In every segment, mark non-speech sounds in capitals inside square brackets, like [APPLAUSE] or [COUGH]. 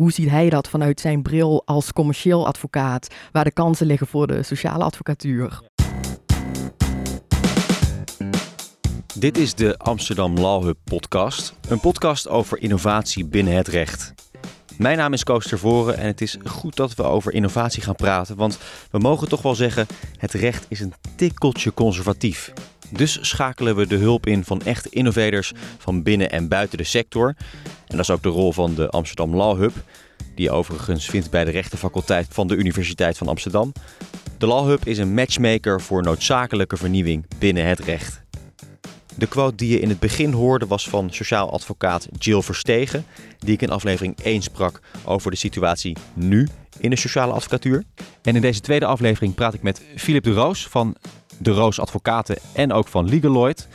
Hoe ziet hij dat vanuit zijn bril als commercieel advocaat, waar de kansen liggen voor de sociale advocatuur? Dit is de Amsterdam Law Hub podcast, een podcast over innovatie binnen het recht. Mijn naam is Koos Tervoren en het is goed dat we over innovatie gaan praten, want we mogen toch wel zeggen, het recht is een tikkeltje conservatief. Dus schakelen we de hulp in van echte innovators van binnen en buiten de sector. En dat is ook de rol van de Amsterdam Law Hub, die je overigens vindt bij de rechtenfaculteit van de Universiteit van Amsterdam. De Law Hub is een matchmaker voor noodzakelijke vernieuwing binnen het recht. De quote die je in het begin hoorde was van sociaal advocaat Jill Verstegen, die ik in aflevering 1 sprak over de situatie nu in de sociale advocatuur. En in deze tweede aflevering praat ik met Philip de Roos van de Roos Advocaten en ook van Legaloid.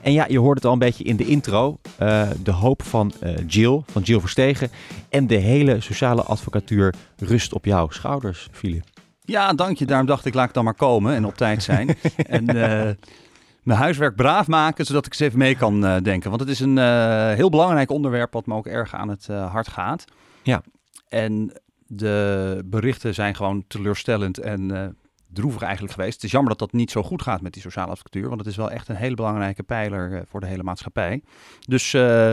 En ja, je hoort het al een beetje in de intro. Uh, de hoop van uh, Jill, van Jill Verstegen. En de hele sociale advocatuur rust op jouw schouders, Philip. Ja, dank je. Daarom dacht ik, laat ik dan maar komen en op tijd zijn. [LAUGHS] en uh, mijn huiswerk braaf maken, zodat ik eens even mee kan denken. Want het is een heel belangrijk onderwerp wat me ook erg aan het hart gaat. Ja. En de berichten zijn gewoon teleurstellend en droevig eigenlijk geweest. Het is jammer dat dat niet zo goed gaat met die sociale advocatuur, want het is wel echt een hele belangrijke pijler uh, voor de hele maatschappij. Dus uh,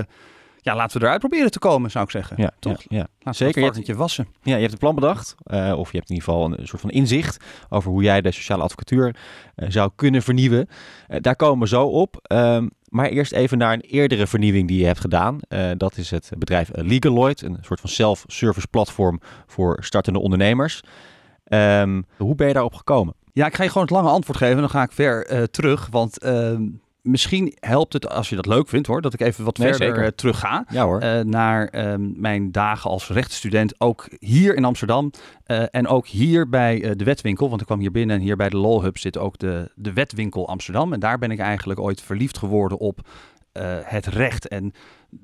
ja, laten we eruit proberen te komen, zou ik zeggen. Ja, toch? Ja, ja. Zeker. Je hebt, wassen. Ja, je hebt een plan bedacht, uh, of je hebt in ieder geval een, soort van inzicht over hoe jij de sociale advocatuur zou kunnen vernieuwen. daar komen we zo op. Um, maar eerst even naar een eerdere vernieuwing die je hebt gedaan. dat is het bedrijf Legaloid, een soort van self-service platform voor startende ondernemers. Um, hoe ben je daarop gekomen? Ja, ik ga je gewoon het lange antwoord geven. Dan ga ik ver uh, terug. Want uh, misschien helpt het, als je dat leuk vindt hoor, dat ik even wat nee, verder uh, terug ga. Ja, hoor. Uh, naar mijn dagen als rechtsstudent. Ook hier in Amsterdam. en ook hier bij de wetwinkel. Want ik kwam hier binnen en hier bij de Law Hub zit ook de, de wetwinkel Amsterdam. En daar ben ik eigenlijk ooit verliefd geworden op het recht. En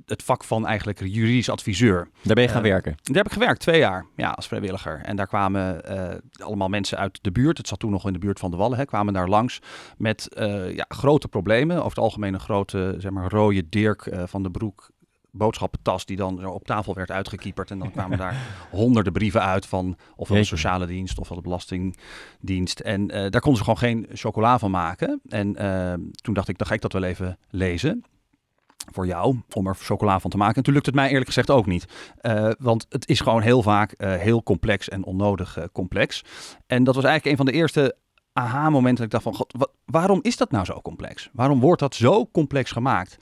het vak van eigenlijk juridisch adviseur. Daar ben je gaan uh, werken? Daar heb ik gewerkt, twee jaar, ja, als vrijwilliger. En daar kwamen uh, allemaal mensen uit de buurt, het zat toen nog in de buurt van de Wallen, hè, kwamen daar langs met uh, ja, grote problemen. Over het algemeen een grote, zeg maar, rode Dirk van de Broek boodschappentas die dan op tafel werd uitgekieperd. En dan [LAUGHS] kwamen daar honderden brieven uit van ofwel de sociale dienst ofwel de belastingdienst. En daar konden ze gewoon geen chocola van maken. En toen dacht ik, dan ga ik dat wel even lezen voor jou om er chocola van te maken. En toen lukt het mij eerlijk gezegd ook niet. Uh, want het is gewoon heel vaak uh, heel complex en onnodig uh, complex. En dat was eigenlijk een van de eerste aha-momenten dat ik dacht van... God, wat, waarom is dat nou zo complex? Waarom wordt dat zo complex gemaakt?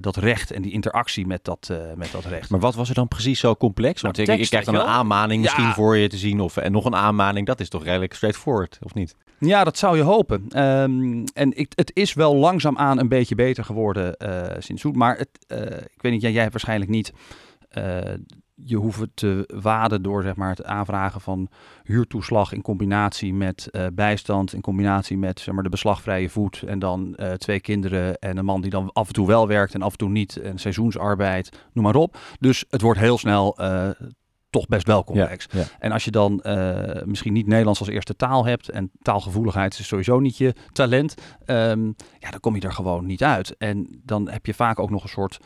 dat recht en die interactie met dat, met dat recht. Maar wat was er dan precies zo complex? Want nou, tekst, je, krijgt dan een aanmaning misschien voor je te zien... Of, en nog een aanmaning, dat is toch redelijk straightforward, of niet? Ja, dat zou je hopen. Um, en ik, het is wel langzaamaan een beetje beter geworden uh, sinds toen. Maar het, ik weet niet, jij, jij hebt waarschijnlijk niet uh, je hoeft te waden door zeg maar, het aanvragen van huurtoeslag in combinatie met uh, bijstand, in combinatie met zeg maar, de beslagvrije voet en dan uh, twee kinderen en een man die dan af en toe wel werkt en af en toe niet, en seizoensarbeid, noem maar op. Dus het wordt heel snel uh, toch best wel complex. Ja, ja. En als je dan uh, misschien niet Nederlands als eerste taal hebt en taalgevoeligheid is sowieso niet je talent, um, ja, dan kom je er gewoon niet uit. En dan heb je vaak ook nog een soort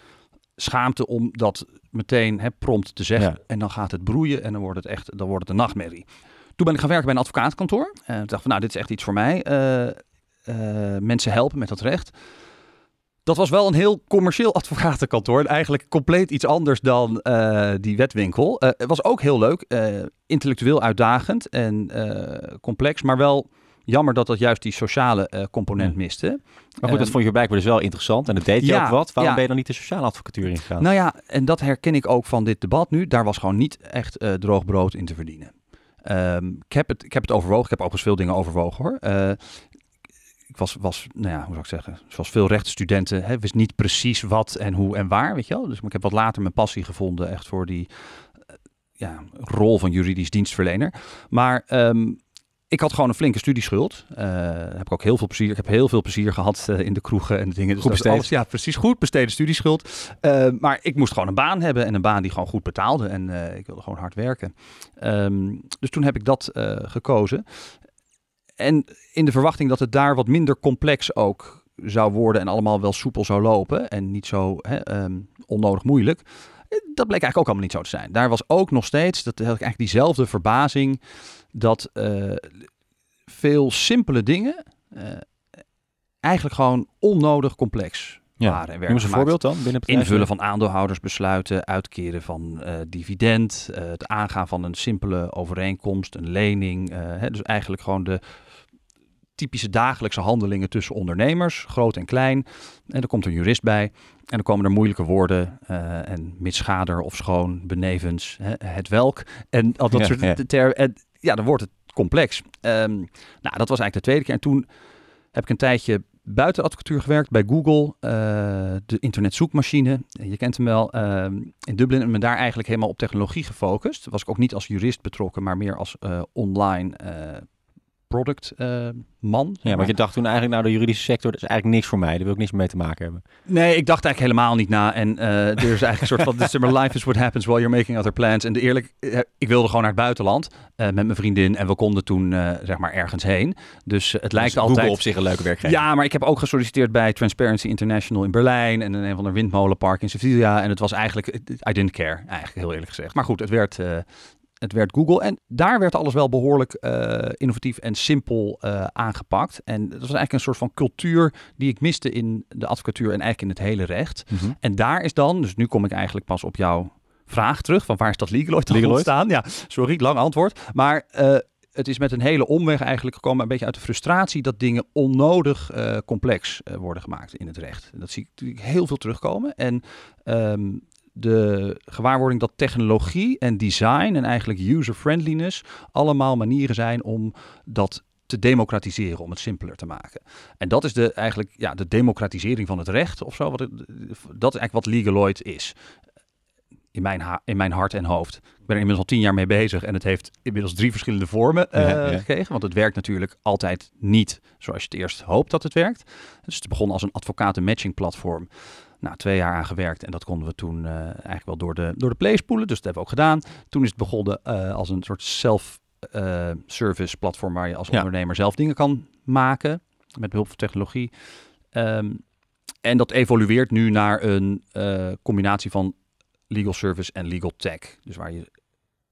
schaamte om dat meteen hè, prompt te zeggen. Ja. En dan gaat het broeien en dan wordt het echt dan wordt het een nachtmerrie. Toen ben ik gaan werken bij een advocaatkantoor. En ik dacht van nou, dit is echt iets voor mij. Uh, uh, mensen helpen met dat recht. Dat was wel een heel commercieel [LAUGHS] advocatenkantoor. Eigenlijk compleet iets anders dan uh, die wetwinkel. Het was ook heel leuk. Intellectueel uitdagend en complex. Maar wel jammer dat dat juist die sociale component ja. miste. Maar goed, dat vond je blijkbaar dus wel interessant. En dat deed je ja, ook wat. Waarom ja. ben je dan niet de sociale advocatuur ingegaan? Nou ja, en dat herken ik ook van dit debat nu. Daar was gewoon niet echt droog brood in te verdienen. Um, ik, heb het, ik heb het overwogen. Ik heb overigens veel dingen overwogen hoor ik was, was, nou ja, hoe zou ik zeggen, zoals veel rechtsstudenten, hè, wist niet precies wat en hoe en waar, weet je wel. Dus ik heb wat later mijn passie gevonden echt voor die ja, rol van juridisch dienstverlener. Maar um, ik had gewoon een flinke studieschuld. Uh, heb ik ook heel veel plezier. Ik heb heel veel plezier gehad uh, in de kroegen en de dingen. Dus goed besteed. alles, ja, precies goed besteden studieschuld. Uh, maar ik moest gewoon een baan hebben en een baan die gewoon goed betaalde. En ik wilde gewoon hard werken. Um, dus toen heb ik dat gekozen. En in de verwachting dat het daar wat minder complex ook zou worden en allemaal wel soepel zou lopen en niet zo hè, um, onnodig moeilijk. Dat bleek eigenlijk ook allemaal niet zo te zijn. Daar was ook nog steeds, dat had ik eigenlijk diezelfde verbazing, dat uh, veel simpele dingen uh, eigenlijk gewoon onnodig complex ja. waren. En Noem een voorbeeld dan? Binnen het Invullen van aandeelhoudersbesluiten, uitkeren van uh, dividend, het aangaan van een simpele overeenkomst, een lening. Hè, dus eigenlijk gewoon de typische dagelijkse handelingen tussen ondernemers, groot en klein. En er komt een jurist bij en dan komen er moeilijke woorden en mitschader of schoon, benevens, hè, het welk en al dat Ja, soort ja. termen. En ja, dan wordt het complex. Ehm, nou, dat was eigenlijk de tweede keer. En toen heb ik een tijdje buiten advocatuur gewerkt bij Google, eh, de internetzoekmachine. Je kent hem wel ehm, in Dublin en me daar eigenlijk helemaal op technologie gefocust. Was ik ook niet als jurist betrokken, maar meer als eh, online product eh, man. Ja, want je dacht toen eigenlijk, nou de juridische sector, dat is eigenlijk niks voor mij. Daar wil ik niks mee te maken hebben. Nee, ik dacht eigenlijk helemaal niet na. En eh, er is eigenlijk een soort van, this, maar life is what happens while you're making other plans. En de eerlijk, eh, ik wilde gewoon naar het buitenland met mijn vriendin en we konden toen zeg maar ergens heen. Dus het lijkt Dus altijd... Google op zich een leuke werkgever. Ja, maar ik heb ook gesolliciteerd bij Transparency International in Berlijn en in een van de windmolenpark in Sevilla. En het was eigenlijk, I didn't care, eigenlijk heel eerlijk gezegd. Maar goed, het werd, het werd Google. En daar werd alles wel behoorlijk eh, innovatief en simpel eh, aangepakt. En dat was eigenlijk een soort van cultuur die ik miste in de advocatuur en eigenlijk in het hele recht. Mhm. En daar is dan, dus nu kom ik eigenlijk pas op jouw vraag terug, van waar is dat Legaloid Legaloid? ontstaan? Ja, sorry, lang antwoord. Maar eh, het is met een hele omweg eigenlijk gekomen, een beetje uit de frustratie dat dingen onnodig complex worden gemaakt in het recht. Dat zie ik natuurlijk heel veel terugkomen. En ehm, de gewaarwording dat technologie en design en eigenlijk user-friendliness allemaal manieren zijn om dat te democratiseren, om het simpeler te maken. En dat is de, eigenlijk ja, de democratisering van het recht of zo. Wat het, dat is eigenlijk wat Legaloid is. In mijn, ha- in mijn hart en hoofd. Ik ben er inmiddels al tien jaar mee bezig en het heeft inmiddels drie verschillende vormen eh, Ja, ja. gekregen. Want het werkt natuurlijk altijd niet zoals je het eerst hoopt dat het werkt. Dus het begon als een advocaten-matching platform. Nou, twee jaar aan gewerkt en dat konden we toen eh, eigenlijk wel door de, door de play spoelen. Dus dat hebben we ook gedaan. Toen is het begonnen eh, als een soort self-service platform waar je als Ja. ondernemer zelf dingen kan maken met behulp van technologie. Ehm, en dat evolueert nu naar een eh, combinatie van legal service en legal tech. Dus waar je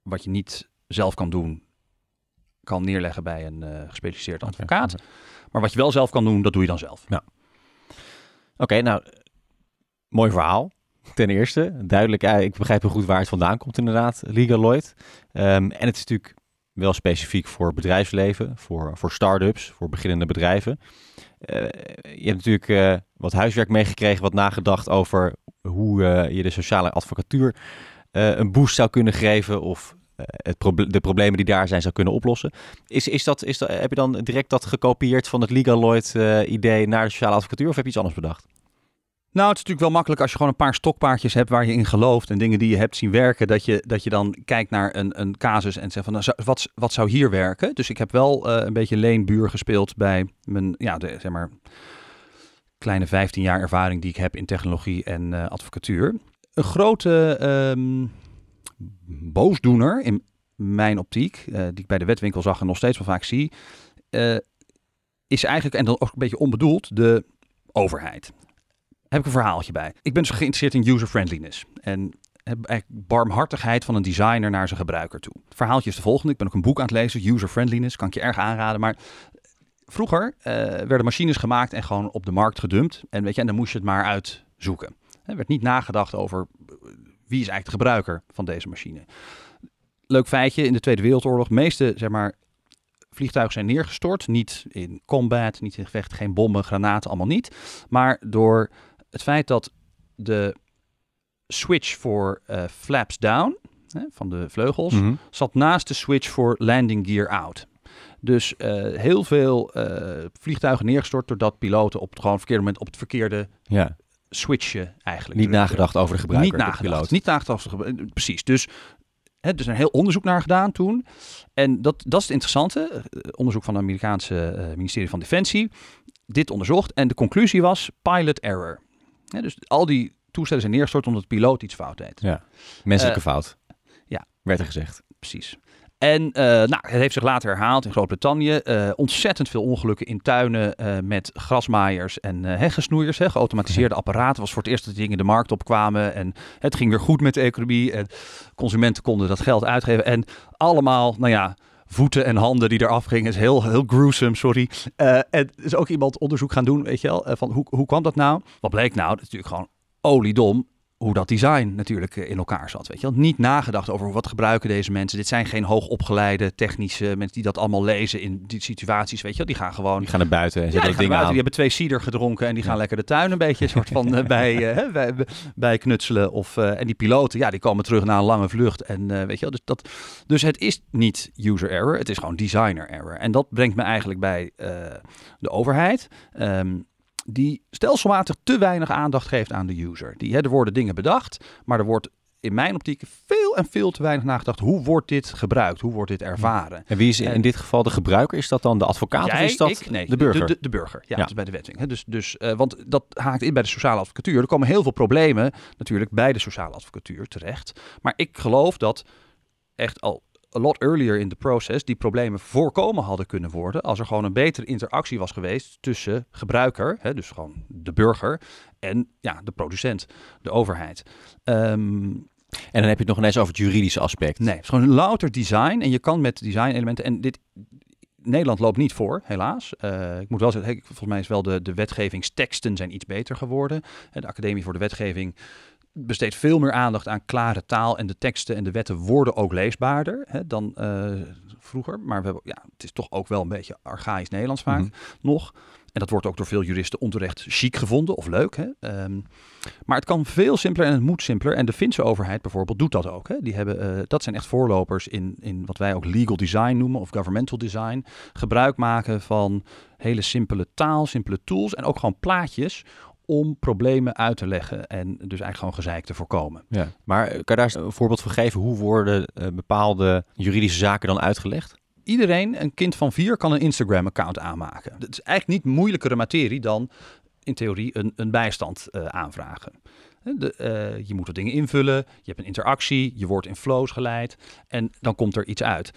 wat je niet zelf kan doen, kan neerleggen bij een eh gespecialiseerd advocaat. Maar wat je wel zelf kan doen, dat doe je dan zelf. Oké, nou, mooi verhaal. Ten eerste, duidelijk, eh, ik begrijp heel goed waar het vandaan komt inderdaad, Legaloid. Ehm, en het is natuurlijk wel specifiek voor bedrijfsleven, voor, voor start-ups, voor beginnende bedrijven. Eh, je hebt natuurlijk eh, wat huiswerk meegekregen, wat nagedacht over hoe je de sociale advocatuur een boost zou kunnen geven of het de problemen die daar zijn zou kunnen oplossen. Is, is dat, is dat, heb je dan direct dat gekopieerd van het Legaloid eh, idee naar de sociale advocatuur of heb je iets anders bedacht? Nou, het is natuurlijk wel makkelijk als je gewoon een paar stokpaardjes hebt waar je in gelooft en dingen die je hebt zien werken, dat je, dat je dan kijkt naar een, een casus en zegt van nou, wat, wat zou hier werken? Dus ik heb wel eh, een beetje leenbuur gespeeld bij mijn, ja, zeg maar, kleine 15 jaar ervaring die ik heb in technologie en eh, advocatuur. Een grote ehm, boosdoener in mijn optiek, eh, die ik bij de wetwinkel zag en nog steeds wel vaak zie, is eigenlijk, en dan ook een beetje onbedoeld, de overheid heb ik een verhaaltje bij. Ik ben dus geïnteresseerd in user-friendliness. En barmhartigheid van een designer naar zijn gebruiker toe. Het verhaaltje is de volgende. Ik ben ook een boek aan het lezen, User-friendliness. Kan ik je erg aanraden. Maar vroeger eh, werden machines gemaakt en gewoon op de markt gedumpt. En weet je, en dan moest je het maar uitzoeken. Er werd niet nagedacht over eh, wie is eigenlijk de gebruiker van deze machine. Leuk feitje, in de Tweede Wereldoorlog, meeste zeg maar, vliegtuigen zijn neergestort. Niet in combat, niet in gevecht, geen bommen, granaten, allemaal niet. Maar door het feit dat de switch voor eh, flaps down, hè, van de vleugels, Mhm. zat naast de switch voor landing gear out. Dus eh, heel veel eh, vliegtuigen neergestort doordat piloten op het gewoon verkeerde moment op het verkeerde Ja, switchen eigenlijk. niet nagedacht over de gebruiker. Niet de nagedacht. piloot. Niet nagedacht. over de Precies. Dus hè, er is een heel onderzoek naar gedaan toen. En dat, dat is het interessante. Onderzoek van het Amerikaanse ministerie van Defensie. Dit onderzocht. En de conclusie was pilot error. Dus al die toestellen zijn neergestort omdat de piloot iets fout deed. Ja, menselijke Eh, fout. ja. Werd er gezegd. Precies. En uh, nou, het heeft zich later herhaald in Groot-Brittannië. Uh, ontzettend veel ongelukken in tuinen uh, met grasmaaiers en heggensnoeiers. Hè. Geautomatiseerde apparaten was voor het eerst dat die dingen de markt opkwamen. En het ging weer goed met de economie. En consumenten konden dat geld uitgeven. En allemaal, nou ja, voeten en handen die eraf gingen. is heel, heel gruesome, sorry. Uh, en is ook iemand onderzoek gaan doen, weet je wel, van hoe, hoe kwam dat nou? Wat bleek nou? Dat is natuurlijk gewoon oliedom hoe dat design natuurlijk eh, in elkaar zat. Weet je wel? Niet nagedacht over wat gebruiken deze mensen. Dit zijn geen hoogopgeleide technische mensen die dat allemaal lezen in die situaties. Weet je wel? Die gaan gewoon. Die gaan naar buiten en zetten ja, dingen aan. Die hebben twee cider gedronken en die gaan lekker de tuin een beetje soort van uh, [LAUGHS] bij, uh, bij, bij, knutselen. Of, uh, en die piloten, ja, die komen terug na een lange vlucht. En weet je wel, dus, dat, dus het is niet user error, het is gewoon designer error. En dat brengt me eigenlijk bij de overheid. Um, die stelselmatig te weinig aandacht geeft aan de user. Die, hè, er worden dingen bedacht, maar er wordt in mijn optiek veel en veel te weinig nagedacht. Hoe wordt dit gebruikt? Hoe wordt dit ervaren? En wie is in dit geval de gebruiker? Is dat dan de advocaat jij, of is dat ik? Nee, de burger? De, de, de burger, ja, ja. Dat is bij de wetting. Dus, dus, uh, want dat haakt in bij de sociale advocatuur. Er komen heel veel problemen natuurlijk bij de sociale advocatuur terecht. Maar ik geloof dat echt al a lot earlier in the process die problemen voorkomen hadden kunnen worden als er gewoon een betere interactie was geweest tussen gebruiker, hè, dus gewoon de burger, en ja, de producent, de overheid. Um, en dan heb je het nog ineens over het juridische aspect. Nee, het is gewoon louter design. En je kan met design elementen. En dit. Nederland loopt niet voor, helaas. Uh, ik moet wel zeggen, volgens mij is wel de, de wetgevingsteksten zijn iets beter geworden. De Academie voor de Wetgeving besteedt veel meer aandacht aan klare taal en de teksten en de wetten worden ook leesbaarder hè, dan uh, vroeger. Maar we hebben, ja, het is toch ook wel een beetje archaïs Nederlands vaak mm -hmm. nog. En dat wordt ook door veel juristen onterecht chic gevonden of leuk. Hè? Um, maar het kan veel simpeler en het moet simpeler. En de Finse overheid bijvoorbeeld doet dat ook. Hè? Die hebben, uh, dat zijn echt voorlopers in, in wat wij ook legal design noemen of governmental design. Gebruik maken van hele simpele taal, simpele tools en ook gewoon plaatjes om problemen uit te leggen en dus eigenlijk gewoon gezeik te voorkomen. Ja. Maar kan je daar een voorbeeld van geven? Hoe worden uh, bepaalde juridische zaken dan uitgelegd? Iedereen, een kind van vier, kan een Instagram-account aanmaken. Het is eigenlijk niet moeilijkere materie dan in theorie een, een bijstand uh, aanvragen. De, uh, je moet er dingen invullen, je hebt een interactie, je wordt in flows geleid en dan komt er iets uit.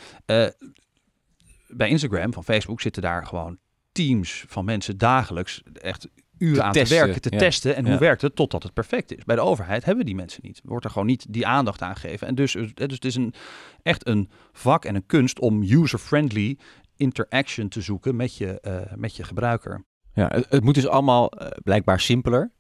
bij Instagram van Facebook zitten daar gewoon teams van mensen dagelijks echt uren te aan testen, te werken, te ja. testen. En ja. hoe werkt het totdat het perfect is. Bij de overheid hebben we die mensen niet. Wordt er gewoon niet die aandacht aan gegeven. En dus, dus het is een, echt een vak en een kunst om user-friendly interaction te zoeken met je, uh, met je gebruiker. Ja, het, het moet dus allemaal uh, blijkbaar simpeler.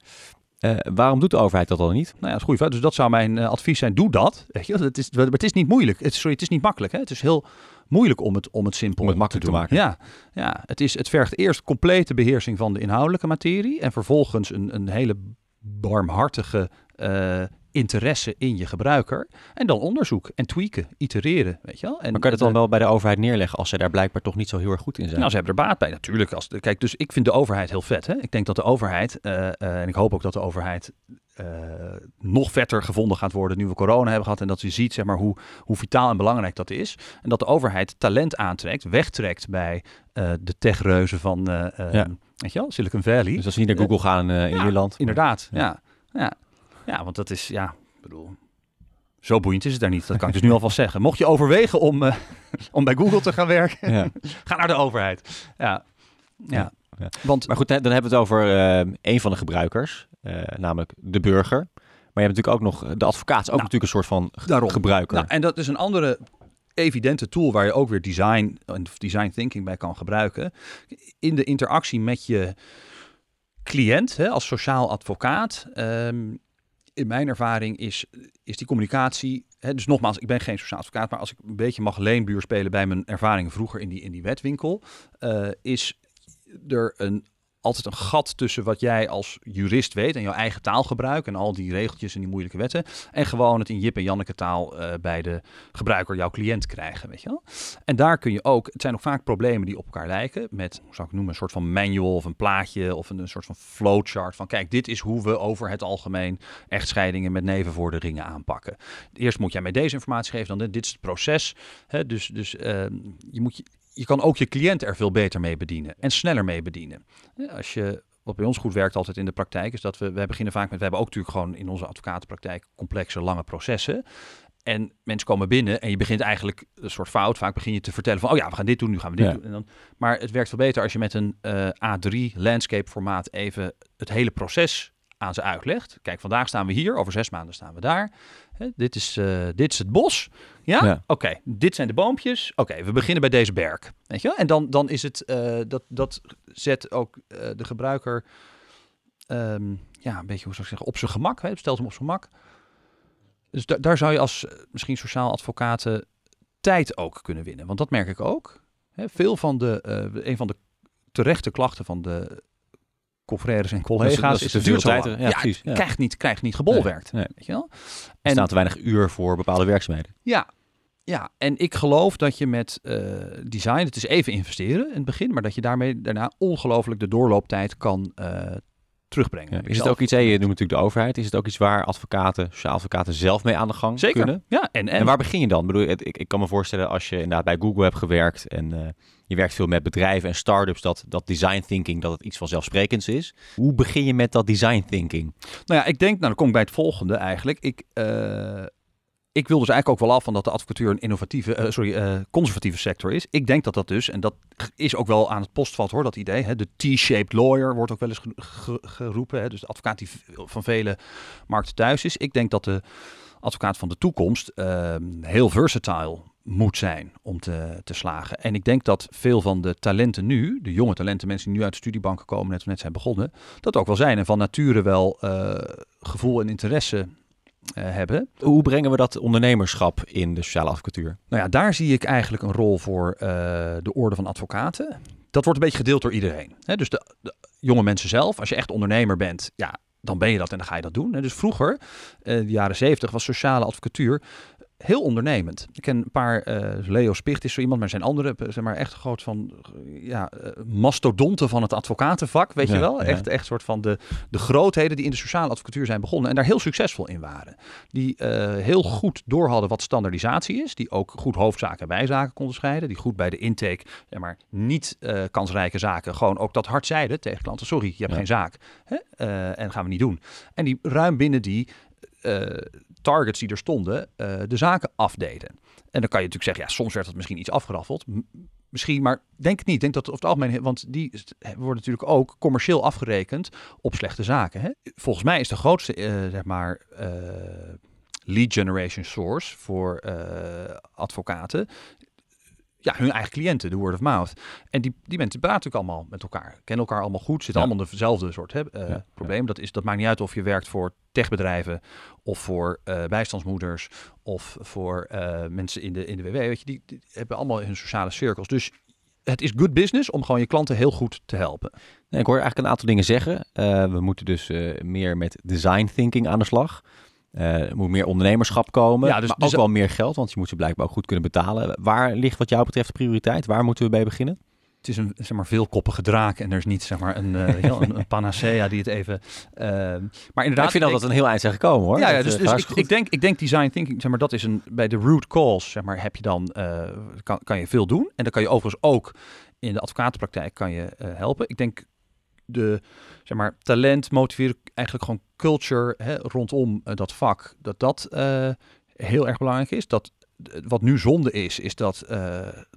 Uh, waarom doet de overheid dat dan niet? Nou ja, dat is goed. Dus dat zou mijn advies zijn. Doe dat. Weet je? Het, is, het is niet moeilijk. Het, sorry, het is niet makkelijk. Hè? Het is heel moeilijk om het, om het simpel om het makkelijk te, maken. Ja, ja het, is, het vergt eerst complete beheersing van de inhoudelijke materie. En vervolgens een, een hele barmhartige uh, interesse in je gebruiker. En dan onderzoek en tweaken, itereren, weet je wel. En maar kan je dat dan wel bij de overheid neerleggen als ze daar blijkbaar toch niet zo heel erg goed in zijn? Nou, ze hebben er baat bij, natuurlijk. Als de, kijk, dus ik vind de overheid heel vet. Hè? Ik denk dat de overheid, uh, uh, en ik hoop ook dat de overheid uh, nog vetter gevonden gaat worden nu we corona hebben gehad. En dat je ziet zeg maar, hoe, hoe vitaal en belangrijk dat is. En dat de overheid talent aantrekt, wegtrekt bij de techreuzen van ja. weet je wel, Silicon Valley. Dus als we niet naar Google gaan in ja, Ierland. Inderdaad, ja. ja. ja. Ja, want dat is, ja, bedoel, zo boeiend is het daar niet. Dat kan ik dus nu alvast zeggen. Mocht je overwegen om, uh, [LAUGHS] om bij Google te gaan werken, ja. [LAUGHS] ga naar de overheid. Ja, ja. ja. Want, maar goed, dan hebben we het over uh, een van de gebruikers, uh, namelijk de burger. Maar je hebt natuurlijk ook nog, de advocaat is ook nou, natuurlijk een soort van daarom. gebruiker. Nou, en dat is een andere evidente tool waar je ook weer design en design thinking bij kan gebruiken. In de interactie met je cliënt, hè, als sociaal advocaat, um, in mijn ervaring is, is die communicatie. Hè, dus nogmaals, ik ben geen sociaal advocaat, maar als ik een beetje mag leenbuur spelen bij mijn ervaringen vroeger in die, in die wetwinkel, uh, is er een altijd een gat tussen wat jij als jurist weet en jouw eigen taalgebruik en al die regeltjes en die moeilijke wetten en gewoon het in Jip en Janneke taal uh, bij de gebruiker, jouw cliënt krijgen, weet je wel. En daar kun je ook, het zijn ook vaak problemen die op elkaar lijken met, hoe zou ik noemen, een soort van manual of een plaatje of een, soort van flowchart van kijk, dit is hoe we over het algemeen echtscheidingen met nevenvorderingen aanpakken. Eerst moet jij mij deze informatie geven, dan dit is het proces. Hè, dus dus uh, je moet je je kan ook je cliënt er veel beter mee bedienen en sneller mee bedienen. Als je, wat bij ons goed werkt altijd in de praktijk, is dat we, wij beginnen vaak met, we hebben ook natuurlijk gewoon in onze advocatenpraktijk complexe, lange processen. En mensen komen binnen en je begint eigenlijk een soort fout. Vaak begin je te vertellen van, oh ja, we gaan dit doen, nu gaan we dit Ja. doen. En dan, maar het werkt veel beter als je met een eh, A3 landscape formaat even het hele proces aan ze uitlegt. Kijk, vandaag staan we hier, over zes maanden staan we daar. Hè, dit, is, eh, dit is het bos. Ja? Ja. Oké, dit zijn de boompjes. Oké, we beginnen bij deze berg. Weet je wel? En dan, dan is het, eh, dat, dat zet ook eh, de gebruiker ehm, ja, een beetje, hoe zou ik zeggen, op zijn gemak. Hè? Het stelt hem op zijn gemak. Dus da- daar zou je als misschien sociaal advocaten tijd ook kunnen winnen. Want dat merk ik ook. Hè? Veel van de, een van de terechte klachten van de confrères en collega's dat is het duurt ja, precies, ja. Krijgt niet, krijgt niet gebolwerkt. Nee, nee. Weet je wel? Er En staat te weinig uur voor bepaalde werkzaamheden. ja, ja, en ik geloof dat je met eh, design, het is even investeren in het begin, maar dat je daarmee daarna ongelooflijk de doorlooptijd kan eh, terugbrengen. Ja, is het ook iets, hè, je noemt natuurlijk de overheid, is het ook iets waar advocaten, sociaal advocaten zelf mee aan de gang Zeker. kunnen? Ja, en, en, En waar begin je dan? Ik, bedoel, ik, ik kan me voorstellen als je inderdaad bij Google hebt gewerkt en eh, je werkt veel met bedrijven en start-ups, dat, dat design thinking, dat het iets vanzelfsprekends is. Hoe begin je met dat design thinking? Nou ja, ik denk, nou dan kom ik bij het volgende eigenlijk. Ik, eh, ik wil dus eigenlijk ook wel af van dat de advocatuur een innovatieve, eh, sorry, eh, conservatieve sector is. Ik denk dat dat dus, en dat is ook wel aan het postvalt hoor, dat idee. Hè, de T-shaped lawyer wordt ook wel eens ge- ge- geroepen. Hè, dus de advocaat die van vele markten thuis is. Ik denk dat de advocaat van de toekomst eh, heel versatile moet zijn om te, te slagen. En ik denk dat veel van de talenten nu, de jonge talenten, mensen die nu uit de studiebanken komen, net, net zijn begonnen, dat ook wel zijn. En van nature wel eh, gevoel en interesse hebben. Hoe brengen we dat ondernemerschap in de sociale advocatuur? Nou ja, daar zie ik eigenlijk een rol voor eh, de orde van advocaten. Dat wordt een beetje gedeeld door iedereen. Hè? Dus de, de jonge mensen zelf, als je echt ondernemer bent, ja, dan ben je dat en dan ga je dat doen. Hè? Dus vroeger, eh, de jaren zeventig, was sociale advocatuur heel ondernemend. Ik ken een paar, eh, Leo Spicht is zo iemand, maar zijn andere, eh, zeg maar echt groot van, ja, eh, mastodonten van het advocatenvak, weet je wel? ja. Echt, echt soort van de, de grootheden die in de sociale advocatuur zijn begonnen en daar heel succesvol in waren. Die heel goed door hadden wat standaardisatie is, die ook goed hoofdzaken en bijzaken konden scheiden, die goed bij de intake, zeg maar, niet kansrijke zaken, gewoon ook dat hard zeiden tegen klanten, sorry, je hebt Ja. geen zaak hè? En gaan we niet doen. En die ruim binnen die targets die er stonden, eh, de zaken afdeden. En dan kan je natuurlijk zeggen, ja, soms werd dat misschien iets afgeraffeld. Misschien, maar denk het niet. Denk dat over het algemeen, want die is- worden natuurlijk ook commercieel afgerekend op slechte zaken. Hè? Volgens mij is de grootste, eh, zeg maar, eh, lead generation source voor eh, advocaten. Ja, hun eigen cliënten, de word of mouth. En die, die mensen praten natuurlijk allemaal met elkaar. Kennen elkaar allemaal goed. Zitten Ja. allemaal dezelfde soort hè, eh, Ja, probleem. Dat, is, dat maakt niet uit of je werkt voor techbedrijven of voor eh, bijstandsmoeders of voor eh, mensen in de, in de WW. Weet je, die, die hebben allemaal hun sociale cirkels. Dus het is good business om gewoon je klanten heel goed te helpen. Nee, ik hoor eigenlijk een aantal dingen zeggen. We moeten dus meer met design thinking aan de slag. Eh, er moet meer ondernemerschap komen, Ja, dus- maar dus- ook wel meer geld, want je moet ze blijkbaar ook goed kunnen betalen. Waar ligt wat jou betreft de prioriteit? Waar moeten we bij beginnen? Het is een zeg maar, veelkoppige draak en er is niet zeg maar, een, eh, een, een panacea die het even... eh, maar inderdaad, ik vind al dat een heel eind zijn gekomen hoor. Ja, dus, dus ik, denk, ik denk design thinking, zeg maar, dat is een bij de root cause, zeg maar, heb je dan eh, kan, kan je veel doen en dan kan je overigens ook in de advocatenpraktijk kan je eh, helpen. Ik denk de zeg maar talent motiveren eigenlijk gewoon culture hè, rondom eh, dat vak dat dat eh, heel erg belangrijk is. Dat eh, wat nu zonde is, is dat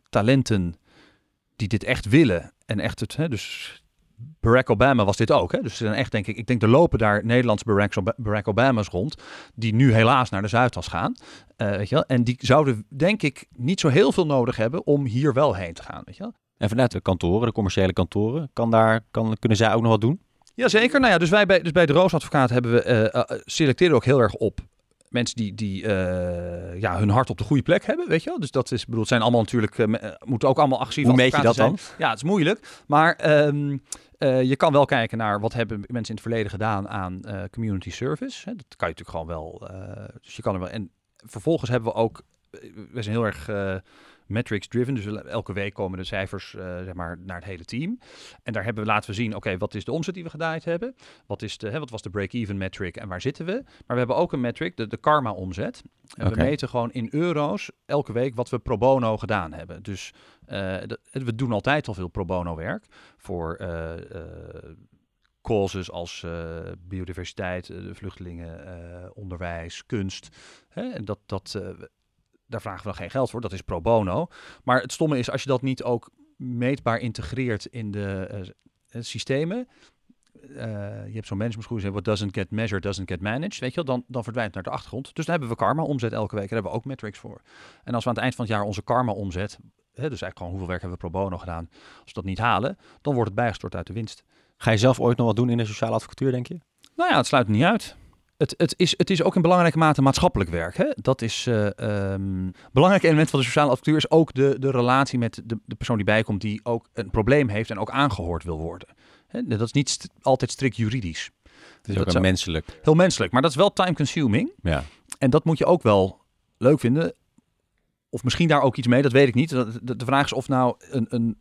talenten die dit echt willen en echt het, hè, dus Barack Obama was dit ook. Hè? Dus er zijn echt, denk ik, ik denk er lopen daar Nederlandse Barack, Barack Obama's rond, die nu helaas naar de Zuidas gaan. Weet je wel? En die zouden, denk ik, niet zo heel veel nodig hebben om hier wel heen te gaan. Weet je wel? En vanuit de kantoren, de commerciële kantoren, kan daar, kan, kunnen zij ook nog wat doen? Jazeker. Nou ja, dus wij bij, dus bij de Roosadvocaat hebben we, eh, selecteren ook heel erg op mensen die, die eh, ja, hun hart op de goede plek hebben, weet je wel. Dus dat is, bedoel, zijn allemaal natuurlijk, moeten ook allemaal agressieve Hoe meet je dat zijn. Ja, het is moeilijk. Maar ehm, eh, je kan wel kijken naar wat hebben mensen in het verleden gedaan aan community service. Hè. Dat kan je natuurlijk gewoon wel. dus je kan er wel. En vervolgens hebben we ook, we zijn heel erg metrics driven. Dus elke week komen de cijfers eh, zeg maar, naar het hele team. En daar hebben we laten we zien, oké, wat is de omzet die we gedaaid hebben? Wat, is de, hè, wat was de break-even metric en waar zitten we? Maar we hebben ook een metric, de, de karma omzet. En we meten gewoon in euro's elke week wat we pro bono gedaan hebben. Dus eh, dat- we doen altijd al veel pro bono werk voor eh, causes als biodiversiteit, vluchtelingen, onderwijs, kunst. Hè? En dat, dat, daar vragen we dan geen geld voor, dat is pro bono. Maar het stomme is, als je dat niet ook meetbaar integreert in de systemen, uh, je hebt zo'n managementgroep, what doesn't get measured, doesn't get managed, weet je wel, dan, dan verdwijnt het naar de achtergrond. Dus dan hebben we karma omzet elke week, daar hebben we ook metrics voor. En als we aan het eind van het jaar onze karma omzet, hè, dus eigenlijk gewoon hoeveel werk hebben we pro bono gedaan, als we dat niet halen, dan wordt het bijgestort uit de winst. Ga je zelf ooit nog wat doen in de sociale advocatuur, denk je? Nou ja, het sluit niet uit. Het, het, is, het is ook in belangrijke mate maatschappelijk werk. Hè? Dat is uh, um, belangrijk element van de sociale advocatuur is ook de, de relatie met de, de persoon die bijkomt, die ook een probleem heeft en ook aangehoord wil worden. Dat is niet altijd strikt juridisch. Het is ook menselijk. Heel menselijk, maar dat is wel time consuming. Ja. En dat moet je ook wel leuk vinden. Of misschien daar ook iets mee, dat weet ik niet. De, de vraag is of nou een, een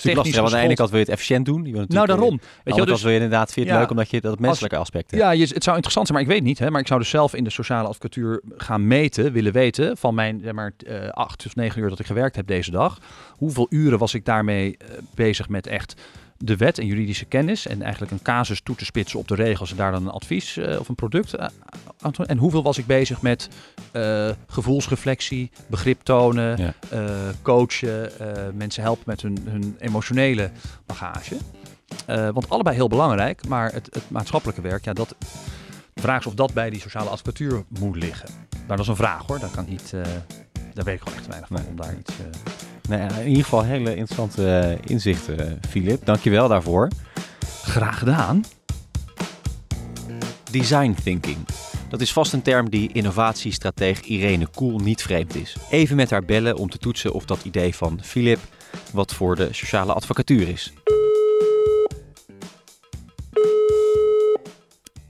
Technisch want aan de ene kant wil je het efficiënt doen. Je nou, daarom. Eh, weet je, dus, wil je inderdaad vind je het leuk omdat je dat menselijke aspect hebt. Ja, je, het zou interessant zijn, maar ik weet niet. Hè, maar ik zou dus zelf in de sociale advocatuur gaan meten, willen weten van mijn zeg maar, uh, acht of negen uur dat ik gewerkt heb deze dag. Hoeveel uren was ik daarmee uh, bezig met echt de wet en juridische kennis en eigenlijk een casus toe te spitsen op de regels en daar dan een advies uh, of een product uh, En hoeveel was ik bezig met uh, gevoelsreflectie, begrip tonen, ja. coachen, mensen helpen met hun, hun emotionele bagage. want allebei heel belangrijk, maar het, het, maatschappelijke werk, ja, dat, de vraag is of dat bij die sociale advocatuur moet liggen. Nou, dat is een vraag hoor, dat kan niet, daar weet ik gewoon echt weinig van om daar iets... Nee, in ieder geval hele interessante eh, inzichten, Filip. Dankjewel daarvoor. Graag gedaan. Design thinking. Dat is vast een term die innovatiestratege Irene Koel niet vreemd is. Even met haar bellen om te toetsen of dat idee van Filip wat voor de sociale advocatuur is.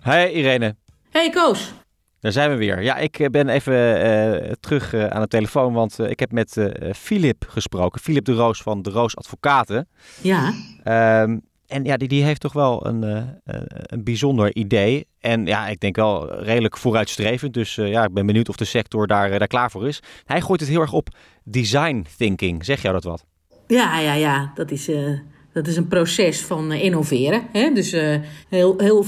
Hey Irene. Hey Koos. Daar zijn we weer. Ja, ik eh, ben even uh, terug uh, aan de telefoon, want uh, ik heb met Filip gesproken. Filip de Roos van de Roos Advocaten. Ja. Um, en ja, die, die heeft toch wel een, een bijzonder idee. En ja, ik denk wel redelijk vooruitstrevend. Dus ja, ik ben benieuwd of de sector daar, daar klaar voor is. Hij gooit het heel erg op design thinking. Zeg jou dat wat? Ja, ja, ja. Dat is dat is een proces van eh, innoveren. Hè? Dus uh, heel, heel,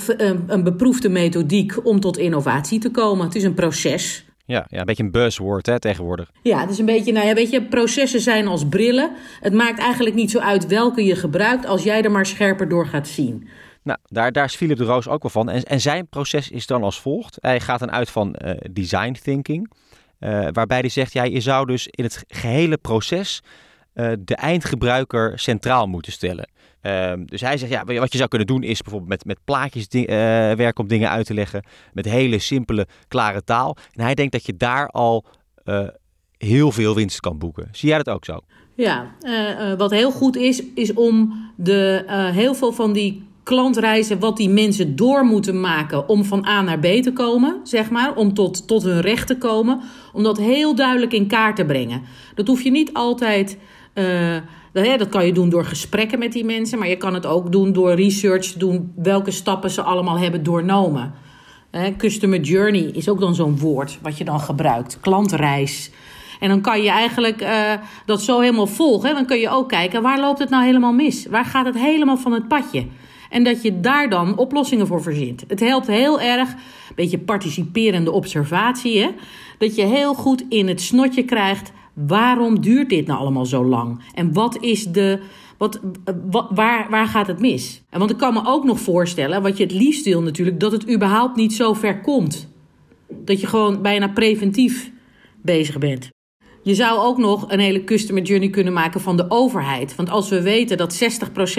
een beproefde methodiek om tot innovatie te komen. Het is een proces. Ja, ja een beetje een buzzword hè, tegenwoordig. Ja, het is een beetje, nou ja, weet je, processen zijn als brillen. Het maakt eigenlijk niet zo uit welke je gebruikt, als jij er maar scherper door gaat zien. Nou, daar, daar is Philip de Roos ook wel van. En, en zijn proces is dan als volgt. Hij gaat dan uit van uh, design thinking. Uh, waarbij hij zegt, ja, je zou dus in het gehele proces uh, de eindgebruiker centraal moeten stellen. Uh, dus hij zegt, ja, wat je zou kunnen doen is bijvoorbeeld met, met plaatjes uh, werken om dingen uit te leggen. Met hele simpele, klare taal. En hij denkt dat je daar al uh, heel veel winst kan boeken. Zie jij dat ook zo? Ja, wat heel goed is, is om de, heel veel van die klantreizen, wat die mensen door moeten maken om van A naar B te komen, zeg maar, om tot, tot hun recht te komen, om dat heel duidelijk in kaart te brengen. Dat hoef je niet altijd uh, dat, dat kan je doen door gesprekken met die mensen, maar je kan het ook doen door research doen welke stappen ze allemaal hebben doornomen. customer journey is ook dan zo'n woord wat je dan gebruikt. Klantreis. En dan kan je eigenlijk uh, dat zo helemaal volgen. Dan kun je ook kijken waar loopt het nou helemaal mis? Waar gaat het helemaal van het padje? En dat je daar dan oplossingen voor verzint. Het helpt heel erg, een beetje participerende observatie, hè? dat je heel goed in het snotje krijgt Waarom duurt dit nou allemaal zo lang? En wat is de. Wat, waar, waar gaat het mis? Want ik kan me ook nog voorstellen, wat je het liefst wil natuurlijk, dat het überhaupt niet zo ver komt. Dat je gewoon bijna preventief bezig bent. Je zou ook nog een hele customer journey kunnen maken van de overheid. Want als we weten dat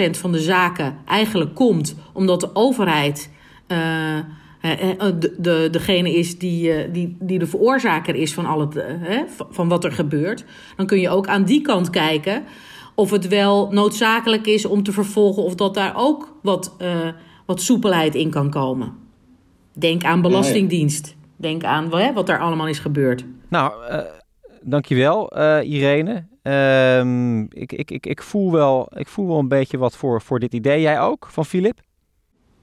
60% van de zaken eigenlijk komt omdat de overheid. Uh, de, de, degene is die, eh, die, die de veroorzaker is van, al het, eh, hè, van wat er gebeurt, dan kun je ook aan die kant kijken of het wel noodzakelijk is om te vervolgen of dat daar ook wat, uh, wat soepelheid in kan komen. Denk aan Belastingdienst. Denk aan hè, wat daar allemaal is gebeurd. Nou, uh, dankjewel uh, Irene. Uh, ik, ik, ik, ik, voel wel, ik voel wel een beetje wat voor, voor dit idee. Jij ook, van Filip?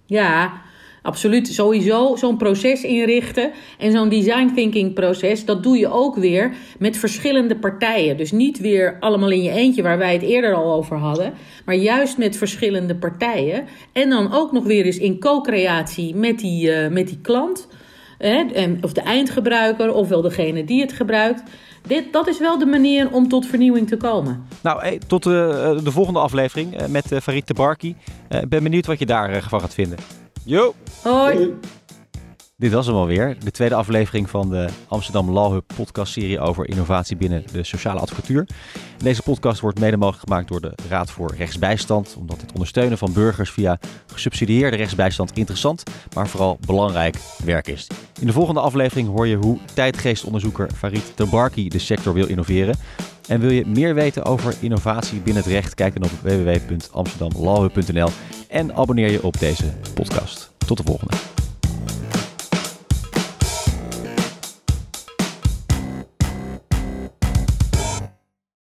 Ja, Absoluut, sowieso zo'n proces inrichten en zo'n design thinking proces, dat doe je ook weer met verschillende partijen. Dus niet weer allemaal in je eentje, waar wij het eerder al over hadden, maar juist met verschillende partijen. En dan ook nog weer eens in co-creatie met die, uh, met die klant, hè, of de eindgebruiker, ofwel degene die het gebruikt. Dit, dat is wel de manier om tot vernieuwing te komen. Nou, tot de, de volgende aflevering met Farid Tabarki. Ik ben benieuwd wat je daarvan gaat vinden. Yo. Hoi. Dit was hem alweer. De tweede aflevering van de Amsterdam Law Hub podcastserie over innovatie binnen de sociale advocatuur. Deze podcast wordt mede mogelijk gemaakt door de Raad voor Rechtsbijstand, omdat het ondersteunen van burgers via gesubsidieerde rechtsbijstand interessant, maar vooral belangrijk werk is. In de volgende aflevering hoor je hoe tijdgeestonderzoeker Farid Tabarki de sector wil innoveren. En wil je meer weten over innovatie binnen het recht? Kijk dan op www.amsterdamlawhub.nl en abonneer je op deze podcast. Tot de volgende.